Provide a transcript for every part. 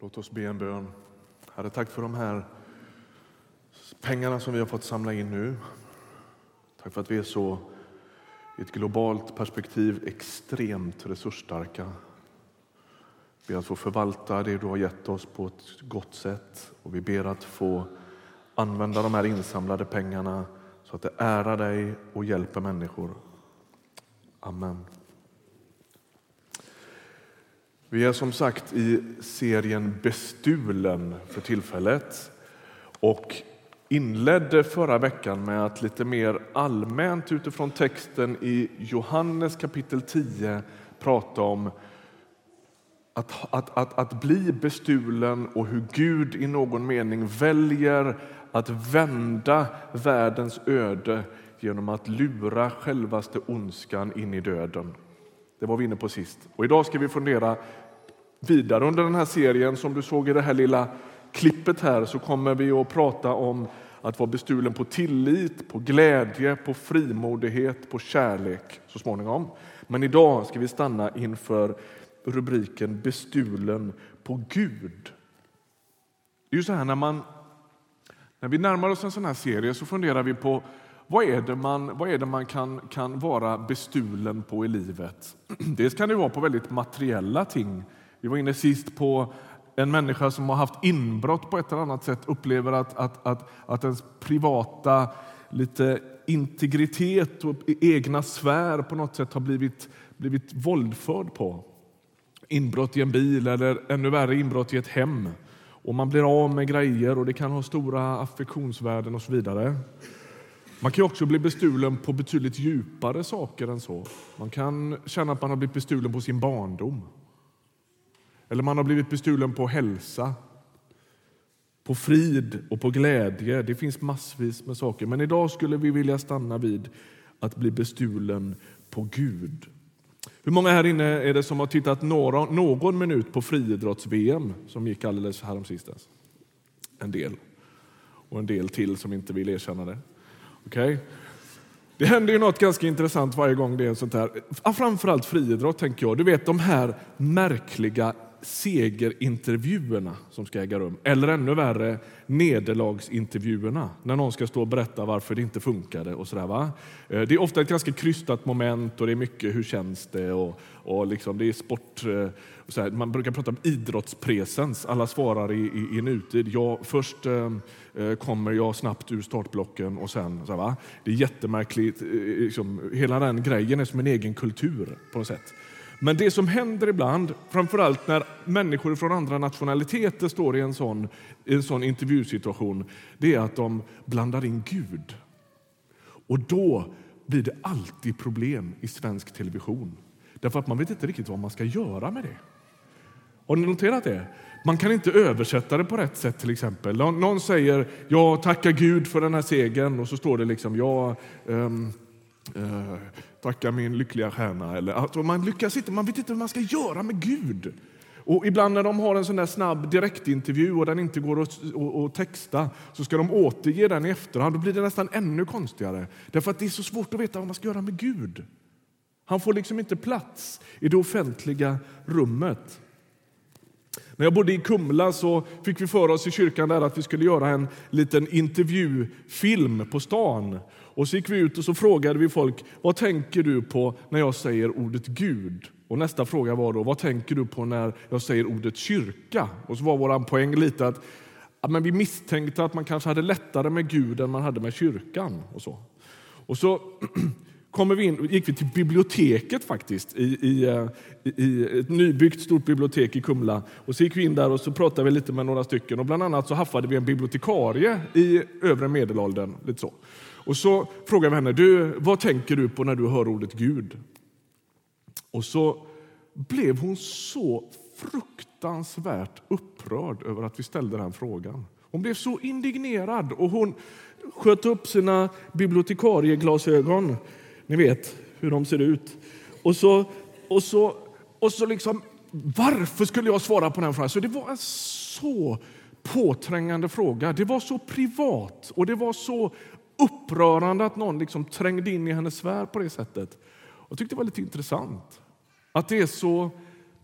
Låt oss be en bön. Herre, tack för de här pengarna som vi har fått samla in nu. Tack för att vi är så, i ett globalt perspektiv, extremt resursstarka. Vi ber att få förvalta det du har gett oss på ett gott sätt och vi ber att få använda de här insamlade pengarna så att det ärar dig och hjälper människor. Amen. Vi är som sagt i serien Bestulen för tillfället och inledde förra veckan med att lite mer allmänt utifrån texten i Johannes kapitel 10 prata om att, att, att, att bli bestulen och hur Gud i någon mening väljer att vända världens öde genom att lura självaste ondskan in i döden. Det var vi inne på sist. Och idag ska vi fundera vidare under den här serien. Som du såg i det här lilla klippet här så kommer vi att prata om att vara bestulen på tillit, på glädje, på frimodighet, på kärlek så småningom. Men idag ska vi stanna inför rubriken Bestulen på Gud. Det är ju så här när man när vi närmar oss en sån här serie så funderar vi på vad är det man, vad är det man kan, kan vara bestulen på i livet? Dels kan det vara på väldigt materiella ting. Vi var inne sist på en människa som har haft inbrott på ett eller annat sätt upplever att, att, att, att ens privata lite integritet och egna sfär på något sätt har blivit, blivit våldförd på. Inbrott i en bil eller ännu värre inbrott i ett hem. Och Man blir av med grejer och det kan ha stora affektionsvärden och så vidare. Man kan också bli bestulen på betydligt djupare saker än så. Man kan känna att man har blivit bestulen på sin barndom. Eller man har blivit bestulen på hälsa, på frid och på glädje. Det finns massvis med saker. Men idag skulle vi vilja stanna vid att bli bestulen på Gud. Hur många här inne är det som har tittat några, någon minut på friidrotts-VM som gick alldeles häromsistens? En del. Och en del till som inte vill erkänna det. Okay? Det händer ju något ganska intressant varje gång det är sånt här. Ah, framförallt friidrott tänker jag. Du vet de här märkliga segerintervjuerna som ska äga rum. Eller ännu värre, nederlagsintervjuerna när någon ska stå och berätta varför det inte funkade. och sådär, va? Eh, det är ofta ett ganska krystat moment och det är mycket hur känns det och, och liksom, det är sport. Och så Man brukar prata om idrottspresens. Alla svarar i, i, i nutid. Jag, först eh, eh, kommer jag snabbt ur startblocken och sen... Så va? Det är jättemärkligt. Liksom, hela den grejen är som en egen kultur på något sätt. Men det som händer ibland, framförallt när människor från andra nationaliteter står i en sån, i en sån intervjusituation, det är att de blandar in Gud. Och då blir det alltid problem i svensk television. Därför att man vet inte riktigt vad man ska göra med det. Har ni noterat det? Man kan inte översätta det på rätt sätt. till exempel. Någon säger jag tackar Gud för den här segern och så står det liksom ja, um, uh, tacka min lyckliga stjärna. Eller, alltså man, lyckas inte, man vet inte vad man ska göra med Gud. Och ibland när de har en sån där snabb direktintervju och den inte går att, att, att texta så ska de återge den i efterhand. Då blir det nästan ännu konstigare. Därför att det är så svårt att veta vad man ska göra med Gud. Han får liksom inte plats i det offentliga rummet. När jag bodde i Kumla så fick vi för oss i kyrkan där att vi skulle göra en liten intervjufilm på stan. Och så gick vi ut och så frågade vi folk, vad tänker du på när jag säger ordet Gud? Och nästa fråga var då, vad tänker du på när jag säger ordet kyrka? Och så var vår poäng lite att ja, men vi misstänkte att man kanske hade lättare med Gud än man hade med kyrkan. Och så, och så kommer vi in, gick vi till biblioteket faktiskt, i, eh, i, i, ett nybyggt stort bibliotek i Kumla. Och så gick vi in där och så pratade vi lite med några stycken. Och bland annat så haffade vi en bibliotekarie i övre medelåldern. Lite så. Och så frågade vi henne, du, vad tänker du på när du hör ordet Gud? Och så blev hon så fruktansvärt upprörd över att vi ställde den frågan. Hon blev så indignerad och hon sköt upp sina bibliotekarieglasögon. Ni vet hur de ser ut. Och så, och så, och så liksom, varför skulle jag svara på den frågan? Så det var en så påträngande fråga. Det var så privat och det var så upprörande att någon liksom trängde in i hennes sfär på det sättet. Jag tyckte det var lite intressant att det är så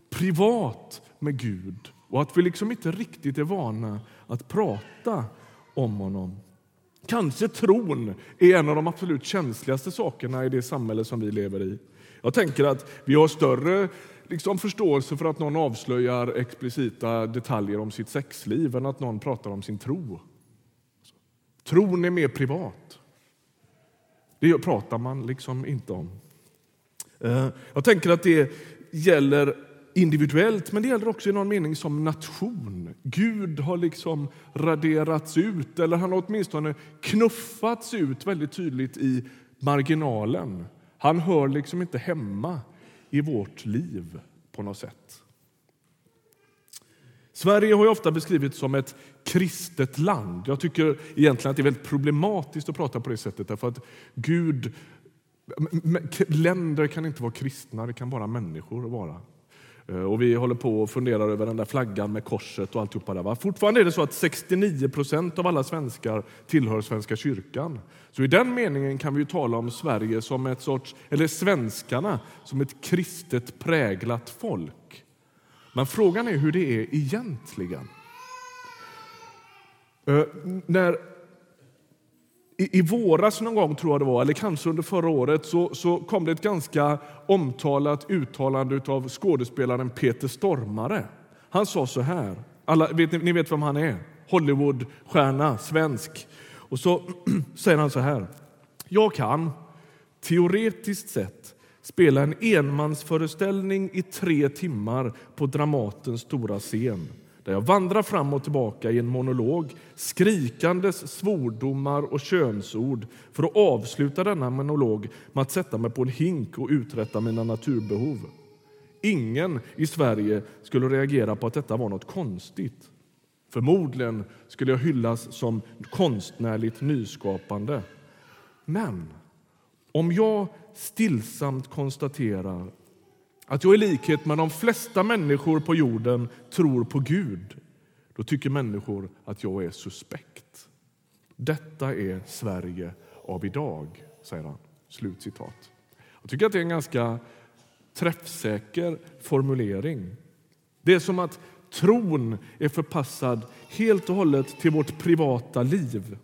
privat med Gud och att vi liksom inte riktigt är vana att prata om honom. Kanske tron är en av de absolut känsligaste sakerna i det samhälle som vi lever i. Jag tänker att vi har större liksom, förståelse för att någon avslöjar explicita detaljer om sitt sexliv än att någon pratar om sin tro. Tron är mer privat. Det pratar man liksom inte om. Eh, jag tänker att det gäller individuellt, men det gäller också i någon mening som nation. Gud har liksom raderats ut, eller han har åtminstone knuffats ut väldigt tydligt i marginalen. Han hör liksom inte hemma i vårt liv på något sätt. Sverige har ofta beskrivits som ett kristet land. Jag tycker egentligen att det är väldigt problematiskt att prata på det sättet därför att Gud Länder kan inte vara kristna, det kan bara människor vara. Eh, och vi håller på och funderar över den där flaggan med korset och alltihopa där. Va? Fortfarande är det så att 69 procent av alla svenskar tillhör Svenska kyrkan. Så i den meningen kan vi tala om Sverige som ett sorts, eller svenskarna som ett kristet präglat folk. Men frågan är hur det är egentligen. Uh, när i, I våras någon gång, tror jag det var, eller kanske under förra året, så, så kom det ett ganska omtalat uttalande av skådespelaren Peter Stormare. Han sa så här, alla, vet, ni vet vem han är? Hollywoodstjärna, svensk. Och så säger han så här. Jag kan, teoretiskt sett, spela en enmansföreställning i tre timmar på Dramatens stora scen där jag vandrar fram och tillbaka i en monolog skrikandes svordomar och könsord för att avsluta denna monolog med att sätta mig på en hink och uträtta mina naturbehov. Ingen i Sverige skulle reagera på att detta var något konstigt. Förmodligen skulle jag hyllas som konstnärligt nyskapande. Men om jag stillsamt konstaterar att jag i likhet med de flesta människor på jorden tror på Gud, då tycker människor att jag är suspekt. Detta är Sverige av idag, säger han. Slutcitat. Jag tycker att det är en ganska träffsäker formulering. Det är som att tron är förpassad helt och hållet till vårt privata liv.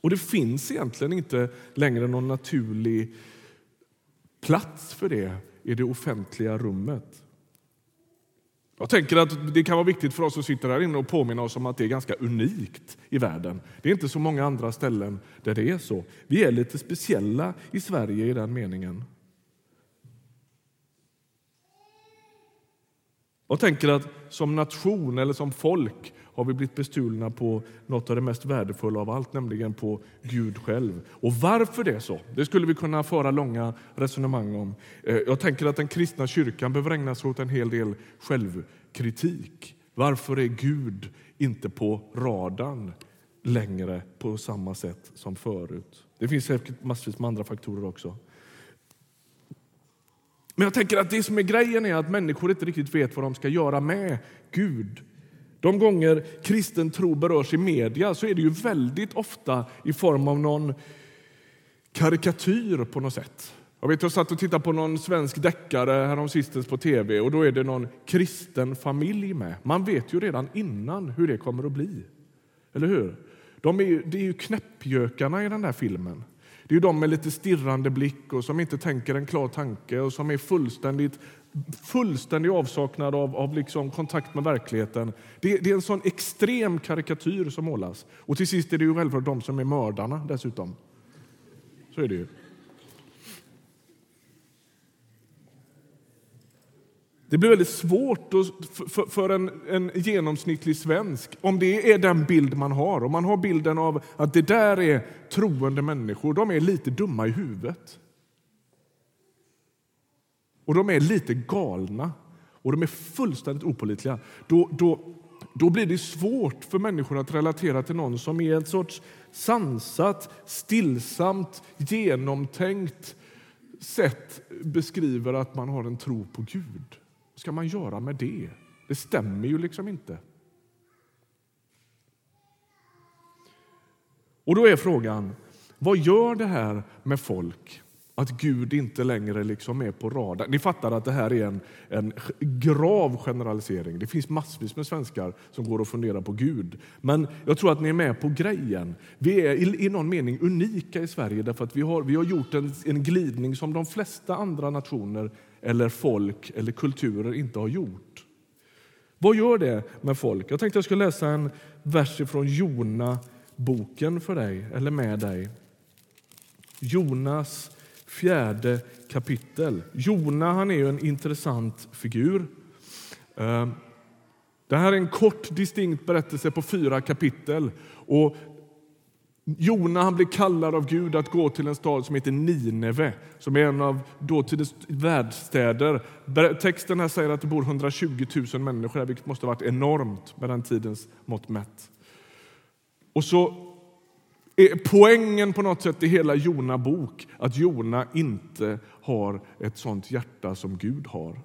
Och det finns egentligen inte längre någon naturlig plats för det i det offentliga rummet. Jag tänker att det kan vara viktigt för oss som sitter här inne att påminna oss om att det är ganska unikt i världen. Det är inte så många andra ställen där det är så. Vi är lite speciella i Sverige i den meningen. Jag tänker att som nation eller som folk har vi blivit bestulna på något av det mest värdefulla av allt, nämligen på Gud själv. Och varför det är så, det skulle vi kunna föra långa resonemang om. Eh, jag tänker att den kristna kyrkan behöver ägna sig åt en hel del självkritik. Varför är Gud inte på radarn längre på samma sätt som förut? Det finns säkert massvis med andra faktorer också. Men jag tänker att det som är grejen är att människor inte riktigt vet vad de ska göra med Gud. De gånger kristen tro berörs i media så är det ju väldigt ofta i form av någon karikatyr på något sätt. Jag, vet, jag satt och tittade på någon svensk deckare häromsistens på tv och då är det någon kristen familj med. Man vet ju redan innan hur det kommer att bli. Eller hur? De är, det är ju knäppjökarna i den där filmen. Det är de med lite stirrande blick och som inte tänker en klar tanke och som är fullständigt fullständig avsaknad av, av liksom kontakt med verkligheten. Det, det, är en sån extrem karikatyr som målas. Och till sist är det ju självklart de som är mördarna dessutom. Så är det ju. Det blir väldigt svårt för, för en, en, genomsnittlig svensk om det är den bild man har. Om man har bilden av att det där är troende människor, de är lite dumma i huvudet. Och de är lite galna och de är fullständigt opolitliga. Då, då, då blir det svårt för människor att relatera till någon som är ett sorts sansat, stillsamt, genomtänkt sätt beskriver att man har en tro på Gud. Vad ska man göra med det? Det stämmer ju liksom inte. Och då är frågan, vad gör det här med folk att Gud inte längre liksom är på radarn. Ni fattar att det här är en, en grav generalisering. Det finns massvis med svenskar som går och funderar på Gud. Men jag tror att ni är med på grejen. Vi är i, i någon mening unika i Sverige därför att vi har, vi har gjort en, en glidning som de flesta andra nationer eller folk eller kulturer inte har gjort. Vad gör det med folk? Jag tänkte jag skulle läsa en vers från Jona-boken för dig, eller med dig. Jonas fjärde kapitel. Jona han är en intressant figur. Ehm, det här är en kort, distinkt berättelse på fyra kapitel. Och Jona han blir kallad av Gud att gå till en stad som heter Nineve, som är en av dåtidens världsstäder. Texten här säger att det bor 120 000 människor där, vilket måste ha varit enormt med den tidens mått mätt. Och så är poängen på något sätt i hela Jona bok att Jona inte har ett sånt hjärta som Gud har.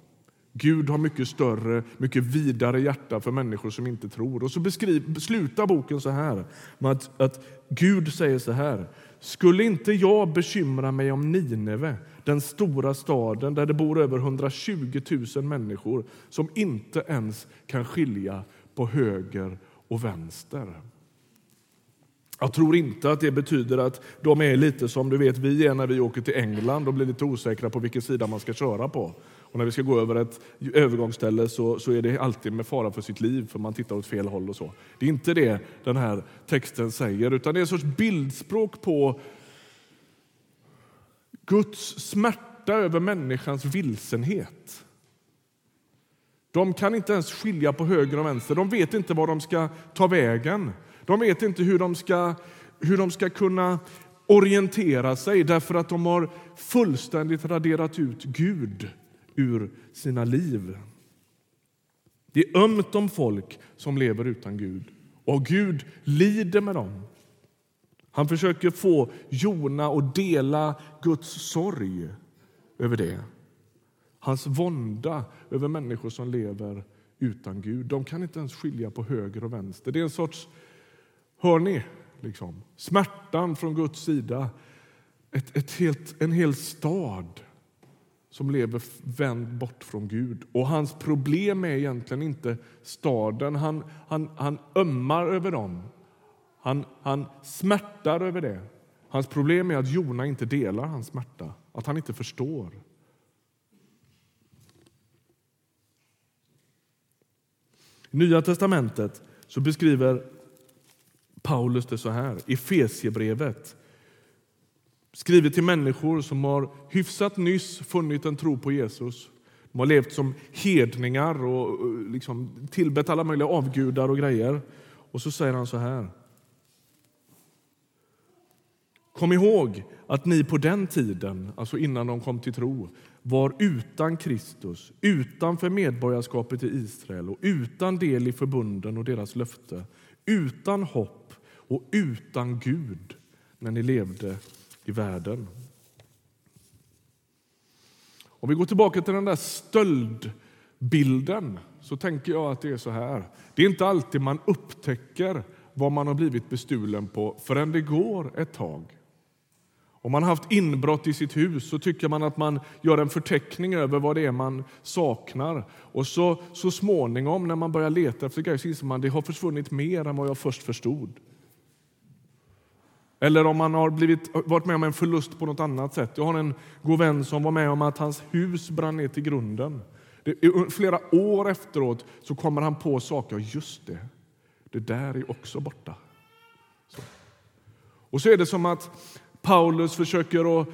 Gud har mycket större, mycket vidare hjärta för människor som inte tror. Och så beskriv, slutar boken så här, med att, att Gud säger så här. Skulle inte jag bekymra mig om Nineve, den stora staden där det bor över 120 000 människor som inte ens kan skilja på höger och vänster? Jag tror inte att det betyder att de är lite som du vet vi är när vi åker till England och blir lite osäkra på vilken sida man ska köra på. Och när vi ska gå över ett övergångsställe så, så är det alltid med fara för sitt liv för man tittar åt fel håll och så. Det är inte det den här texten säger utan det är en sorts bildspråk på Guds smärta över människans vilsenhet. De kan inte ens skilja på höger och vänster. De vet inte var de ska ta vägen. De vet inte hur de ska, hur de ska kunna orientera sig därför att de har fullständigt raderat ut Gud ur sina liv. Det är ömt om folk som lever utan Gud och Gud lider med dem. Han försöker få Jona att dela Guds sorg över det. Hans vånda över människor som lever utan Gud. De kan inte ens skilja på höger och vänster. Det är en sorts Hör ni? Liksom. Smärtan från Guds sida. Ett, ett helt, en hel stad som lever vänd bort från Gud. Och Hans problem är egentligen inte staden. Han, han, han ömmar över dem. Han, han smärtar över det. Hans problem är att Jona inte delar hans smärta, att han inte förstår. I Nya testamentet så beskriver Paulus det så här, i Fesiebrevet. skrivet till människor som har hyfsat nyss funnit en tro på Jesus. De har levt som hedningar och liksom tillbett alla möjliga avgudar och grejer. Och så säger han så här. Kom ihåg att ni på den tiden, alltså innan de kom till tro, var utan Kristus, utanför medborgarskapet i Israel och utan del i förbunden och deras löfte, utan hopp och utan Gud när ni levde i världen. Om vi går tillbaka till den där stöldbilden så tänker jag att det är så här. Det är inte alltid man upptäcker vad man har blivit bestulen på förrän det går ett tag. Om man har haft inbrott i sitt hus så tycker man att man gör en förteckning över vad det är man saknar. Och så, så småningom när man börjar leta efter grejer så inser man att det har försvunnit mer än vad jag först förstod. Eller om man har blivit, varit med om en förlust på något annat sätt. Jag har en god vän som var med om att hans hus brann ner till grunden. Det, flera år efteråt så kommer han på saker. Just det, det där är också borta. Så. Och så är det som att Paulus försöker att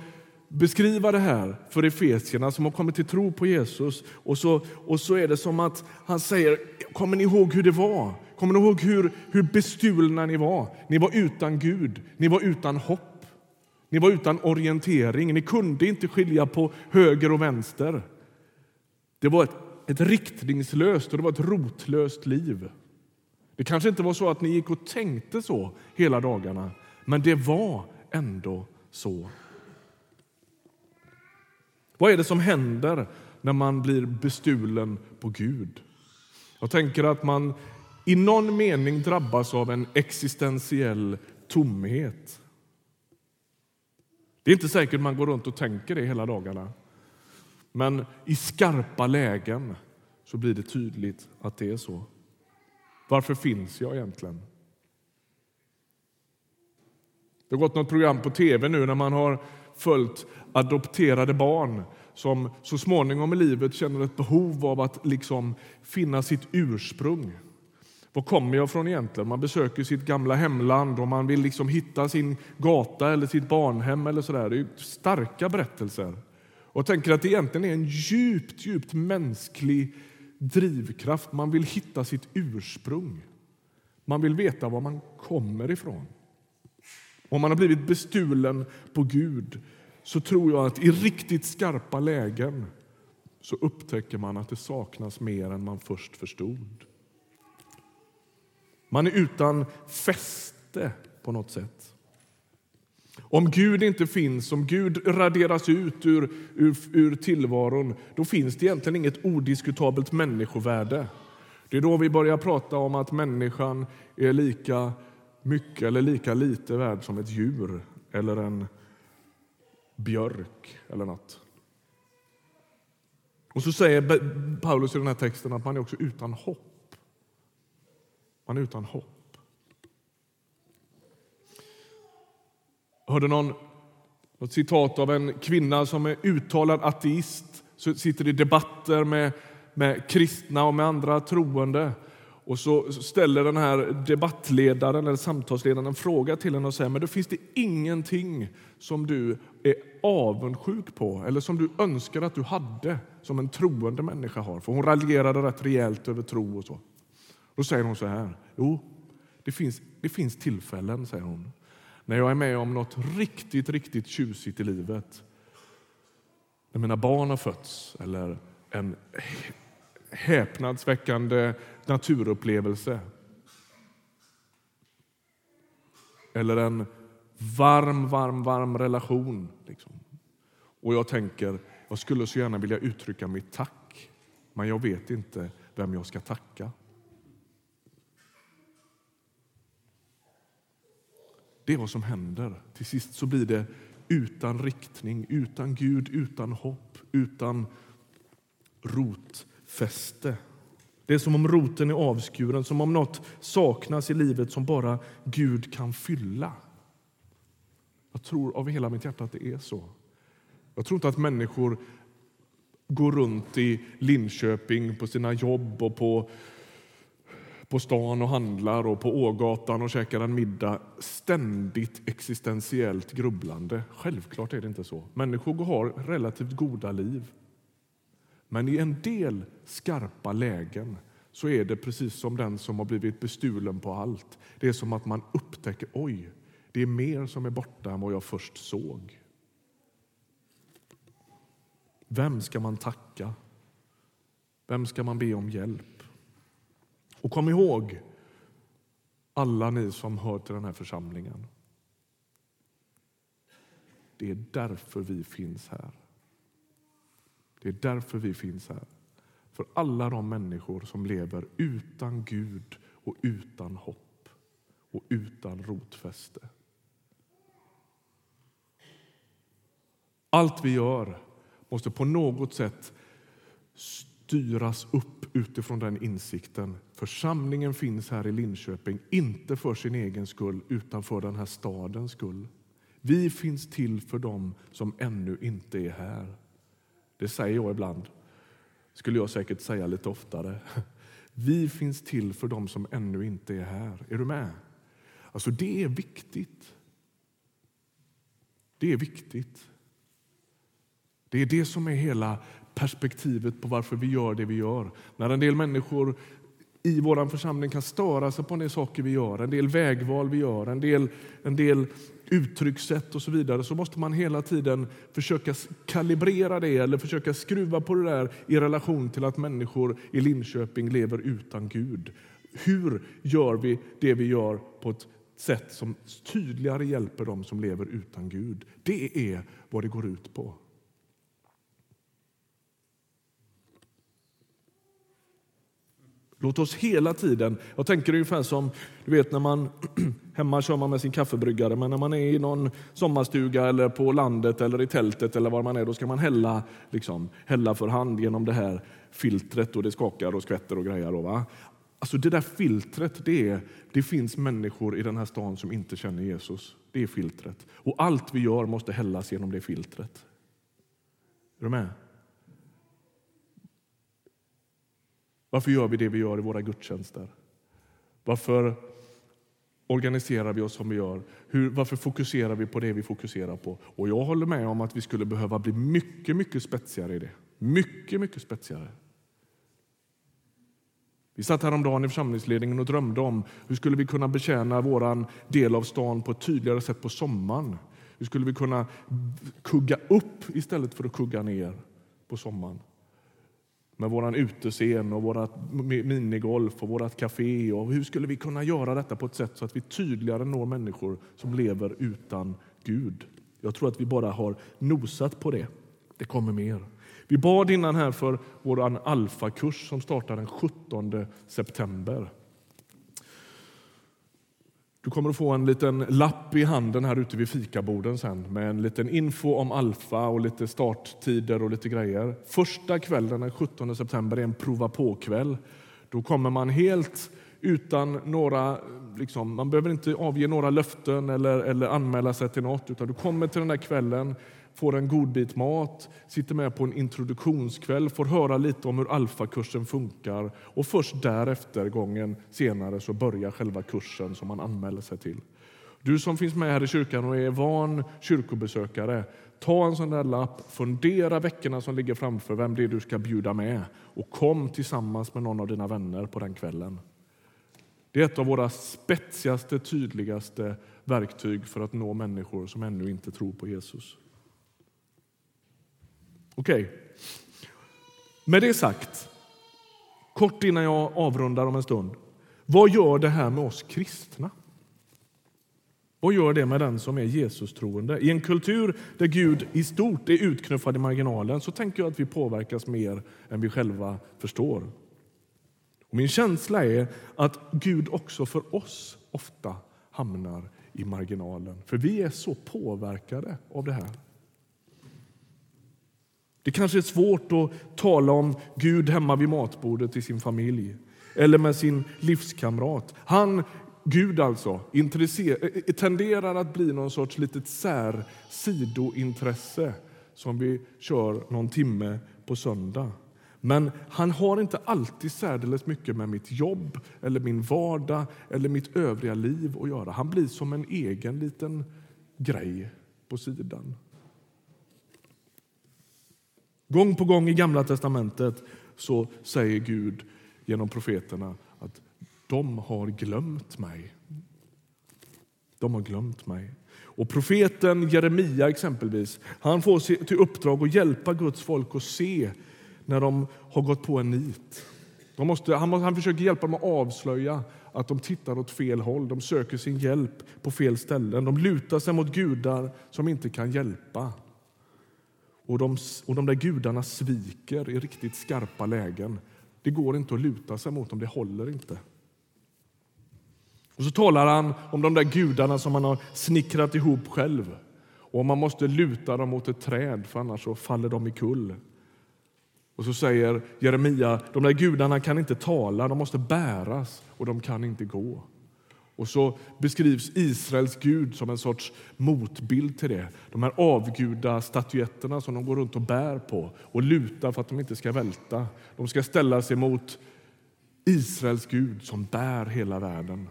beskriva det här för efesierna som har kommit till tro på Jesus. Och så, och så är det som att han säger, kommer ni ihåg hur det var? Kommer ni ihåg hur, hur bestulna ni var? Ni var utan Gud, ni var utan hopp, ni var utan orientering. Ni kunde inte skilja på höger och vänster. Det var ett, ett riktningslöst och det var ett rotlöst liv. Det kanske inte var så att ni gick och tänkte så hela dagarna, men det var ändå så. Vad är det som händer när man blir bestulen på Gud? Jag tänker att man i någon mening drabbas av en existentiell tomhet. Det är inte säkert man går runt och tänker det hela dagarna. Men i skarpa lägen så blir det tydligt att det är så. Varför finns jag egentligen? Det har gått något program på tv nu när man har följt adopterade barn som så småningom i livet känner ett behov av att liksom finna sitt ursprung. Var kommer jag från egentligen? Man besöker sitt gamla hemland och man vill liksom hitta sin gata eller sitt barnhem. eller sådär. Det är starka berättelser. Och jag tänker att det egentligen är en djupt, djupt mänsklig drivkraft. Man vill hitta sitt ursprung. Man vill veta var man kommer ifrån. Om man har blivit bestulen på Gud så tror jag att i riktigt skarpa lägen så upptäcker man att det saknas mer än man först förstod. Man är utan fäste på något sätt. Om Gud inte finns, om Gud raderas ut ur, ur, ur tillvaron då finns det egentligen inget odiskutabelt människovärde. Det är då vi börjar prata om att människan är lika mycket eller lika lite värd som ett djur eller en björk eller något. Och så säger Paulus i den här texten att man är också utan hopp. Man är utan hopp. Jag hörde någon, något citat av en kvinna som är uttalad ateist, sitter i debatter med, med kristna och med andra troende och så ställer den här debattledaren eller samtalsledaren en fråga till henne och säger men då finns det ingenting som du är avundsjuk på eller som du önskar att du hade som en troende människa har. För hon raljerade rätt rejält över tro och så. Då säger hon så här. Jo, det finns, det finns tillfällen, säger hon, när jag är med om något riktigt, riktigt tjusigt i livet. När mina barn har fötts eller en häpnadsväckande naturupplevelse. Eller en varm, varm, varm relation. Liksom. Och jag tänker, jag skulle så gärna vilja uttrycka mitt tack, men jag vet inte vem jag ska tacka. Det är vad som händer. Till sist så blir det utan riktning, utan Gud, utan hopp, utan rotfäste. Det är som om roten är avskuren, som om något saknas i livet som bara Gud kan fylla. Jag tror av hela mitt hjärta att det är så. Jag tror inte att människor går runt i Linköping på sina jobb och på, på stan och handlar och på Ågatan och käkar en middag ständigt existentiellt grubblande. Självklart är det inte så. Människor har relativt goda liv. Men i en del skarpa lägen så är det precis som den som har blivit bestulen på allt. Det är som att man upptäcker oj, det är mer som är borta än vad jag först såg. Vem ska man tacka? Vem ska man be om hjälp? Och kom ihåg, alla ni som hör till den här församlingen. Det är därför vi finns här. Det är därför vi finns här. För alla de människor som lever utan Gud och utan hopp och utan rotfäste. Allt vi gör måste på något sätt styras upp utifrån den insikten. Församlingen finns här i Linköping, inte för sin egen skull utan för den här stadens skull. Vi finns till för dem som ännu inte är här. Det säger jag ibland. skulle jag säkert säga lite oftare. Vi finns till för dem som ännu inte är här. Är du med? Alltså Det är viktigt. Det är viktigt. Det är det som är hela perspektivet på varför vi gör det vi gör. När en del människor i vår församling kan störa sig på en del saker vi gör, en del vägval vi gör, en del, en del uttryckssätt och så vidare så måste man hela tiden försöka kalibrera det eller försöka skruva på det där i relation till att människor i Linköping lever utan Gud. Hur gör vi det vi gör på ett sätt som tydligare hjälper dem som lever utan Gud? Det är vad det går ut på. Låt oss hela tiden, jag tänker ungefär som du vet när man hemma kör man med sin kaffebryggare, men när man är i någon sommarstuga eller på landet eller i tältet eller var man är, då ska man hälla, liksom, hälla för hand genom det här filtret och det skakar och skvätter och grejer. Och, va? Alltså det där filtret, det, är, det finns människor i den här stan som inte känner Jesus. Det är filtret. Och allt vi gör måste hällas genom det filtret. Är du med? Varför gör vi det vi gör i våra gudstjänster? Varför organiserar vi oss som vi gör? Hur, varför fokuserar vi på det vi fokuserar på? Och jag håller med om att vi skulle behöva bli mycket, mycket spetsigare i det. Mycket, mycket spetsigare. Vi satt häromdagen i församlingsledningen och drömde om hur skulle vi kunna betjäna vår del av stan på ett tydligare sätt på sommaren. Hur skulle vi kunna kugga upp istället för att kugga ner på sommaren? Med vår utescen och vårt minigolf och vårt café. Och hur skulle vi kunna göra detta på ett sätt så att vi tydligare når människor som lever utan Gud? Jag tror att vi bara har nosat på det. Det kommer mer. Vi bad innan här för vår alfakurs som startar den 17 september. Du kommer att få en liten lapp i handen här ute vid fikaborden sen med en liten info om Alfa och lite starttider och lite grejer. Första kvällen den 17 september är en prova på-kväll. Då kommer man helt utan några, liksom, man behöver inte avge några löften eller, eller anmäla sig till något, utan du kommer till den där kvällen får en god bit mat, sitter med på en introduktionskväll, får höra lite om hur alfakursen funkar och först därefter, gången senare, så börjar själva kursen som man anmäler sig till. Du som finns med här i kyrkan och är van kyrkobesökare, ta en sån där lapp, fundera veckorna som ligger framför, vem det är du ska bjuda med och kom tillsammans med någon av dina vänner på den kvällen. Det är ett av våra spetsigaste, tydligaste verktyg för att nå människor som ännu inte tror på Jesus. Okej. Okay. Med det sagt, kort innan jag avrundar om en stund. Vad gör det här med oss kristna? Vad gör det med den som är Jesus-troende? I en kultur där Gud i stort är utknuffad i marginalen så tänker jag att vi påverkas mer än vi själva förstår. Och min känsla är att Gud också för oss ofta hamnar i marginalen. För vi är så påverkade av det här. Det kanske är svårt att tala om Gud hemma vid matbordet i sin familj eller med sin livskamrat. Han, Gud alltså, eh, eh, tenderar att bli någon sorts litet sär sidointresse som vi kör någon timme på söndag. Men han har inte alltid särdeles mycket med mitt jobb, eller min vardag eller mitt övriga liv att göra. Han blir som en egen liten grej på sidan. Gång på gång i Gamla testamentet så säger Gud genom profeterna att de har glömt mig. De har glömt mig. Och Profeten Jeremia exempelvis, han får till uppdrag att hjälpa Guds folk att se när de har gått på en nit. De måste, han, han försöker hjälpa dem att avslöja att de tittar åt fel håll. De söker sin hjälp på fel ställen. De lutar sig mot gudar som inte kan hjälpa. Och de, och de där gudarna sviker i riktigt skarpa lägen. Det går inte att luta sig mot dem, det håller inte. Och så talar han om de där gudarna som han har snickrat ihop själv. Och man måste luta dem mot ett träd, för annars så faller de i kull. Och så säger Jeremia, de där gudarna kan inte tala, de måste bäras och de kan inte gå. Och så beskrivs Israels Gud som en sorts motbild till det. De här avguda statyetterna som de går runt och bär på och lutar för att de inte ska välta. De ska ställa sig mot Israels Gud som bär hela världen.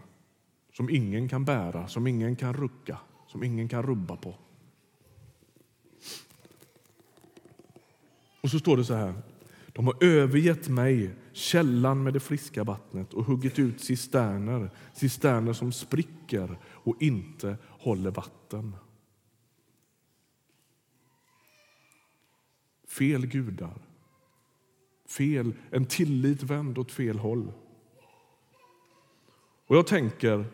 Som ingen kan bära, som ingen kan rucka, som ingen kan rubba på. Och så står det så här. De har övergett mig, källan med det friska vattnet och huggit ut cisterner, cisterner som spricker och inte håller vatten. Fel gudar. Fel, en tillit vänd åt fel håll. Och Jag tänker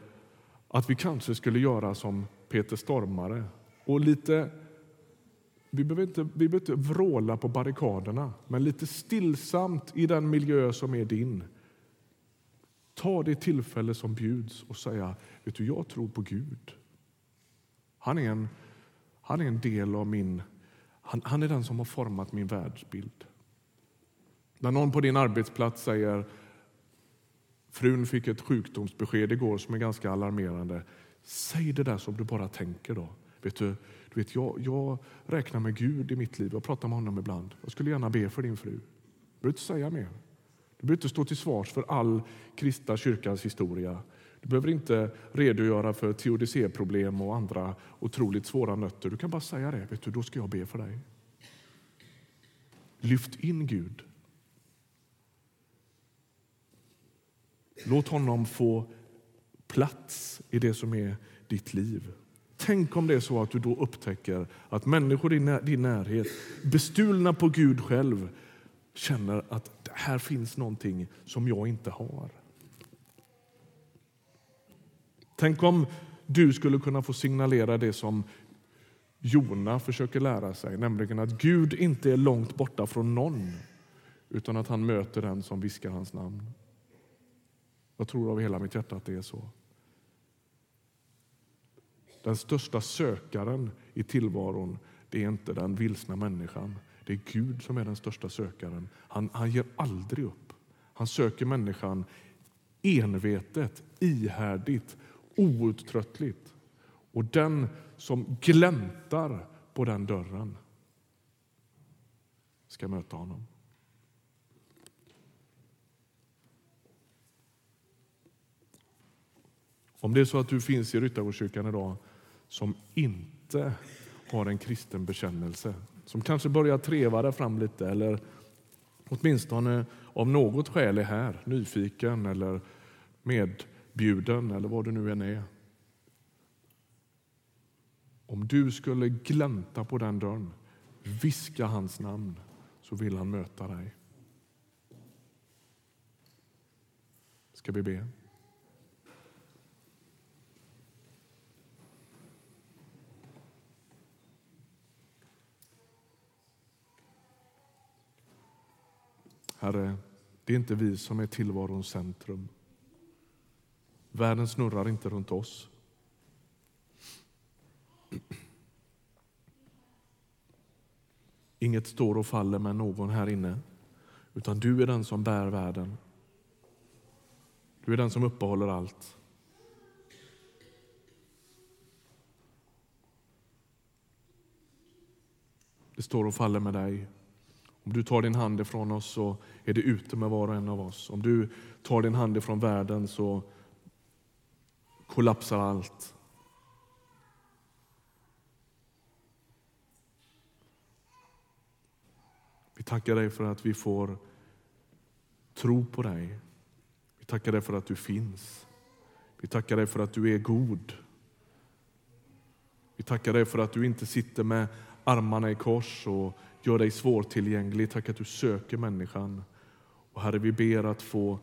att vi kanske skulle göra som Peter Stormare och lite vi behöver, inte, vi behöver inte vråla på barrikaderna, men lite stillsamt i den miljö som är din. ta det tillfälle som bjuds och säga, vet du, jag tror på Gud. Han är en, han är en del av min, han, han är den som har format min världsbild. När någon på din arbetsplats säger, frun fick ett sjukdomsbesked igår som är ganska alarmerande. Säg det där som du bara tänker då. Vet du, du vet, jag, jag räknar med Gud i mitt liv. Jag pratar med honom ibland. Jag skulle gärna be för din fru. Du behöver inte säga mer. Du behöver inte stå till svars för all kristna kyrkans historia. Du behöver inte redogöra för teodicéproblem och andra otroligt svåra nötter. Du kan bara säga det. Vet du, då ska jag be för dig. Lyft in Gud. Låt honom få plats i det som är ditt liv. Tänk om det är så att du då upptäcker att människor i din närhet, bestulna på Gud själv, känner att här finns någonting som jag inte har. Tänk om du skulle kunna få signalera det som Jona försöker lära sig, nämligen att Gud inte är långt borta från någon utan att han möter den som viskar hans namn. Jag tror av hela mitt hjärta att det är så. Den största sökaren i tillvaron det är inte den vilsna människan. Det är Gud som är den största sökaren. Han, han ger aldrig upp. Han söker människan envetet, ihärdigt, outtröttligt. Och den som gläntar på den dörren ska möta honom. Om det är så att du finns i Ryttargårdskyrkan idag som inte har en kristen bekännelse, som kanske börjar treva där fram lite eller åtminstone av något skäl är här, nyfiken eller medbjuden eller vad du nu än är. Om du skulle glänta på den dörren, viska hans namn, så vill han möta dig. Ska vi be? Herre, det är inte vi som är tillvarons centrum. Världen snurrar inte runt oss. Inget står och faller med någon här inne, utan du är den som bär världen. Du är den som uppehåller allt. Det står och faller med dig. Om du tar din hand ifrån oss så är det ute med var och en av oss. Om du tar din hand ifrån världen så kollapsar allt. Vi tackar dig för att vi får tro på dig. Vi tackar dig för att du finns. Vi tackar dig för att du är god. Vi tackar dig för att du inte sitter med armarna i kors och gör dig svårtillgänglig. Tack att du söker människan. Och Herre, vi ber att få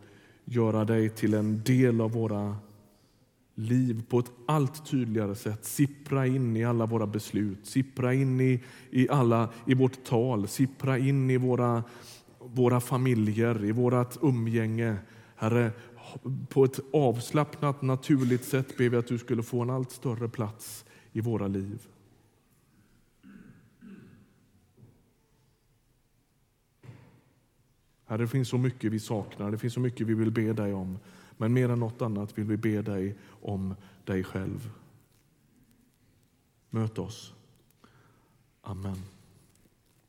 göra dig till en del av våra liv på ett allt tydligare sätt. Sippra in i alla våra beslut, sippra in i, i, alla, i vårt tal, sippra in i våra, våra familjer, i vårt umgänge. Herre, på ett avslappnat, naturligt sätt ber vi att du skulle få en allt större plats i våra liv. Herre, det finns så mycket vi saknar, det finns så mycket vi vill be dig om. Men mer än något annat vill vi be dig om dig själv. Möt oss. Amen.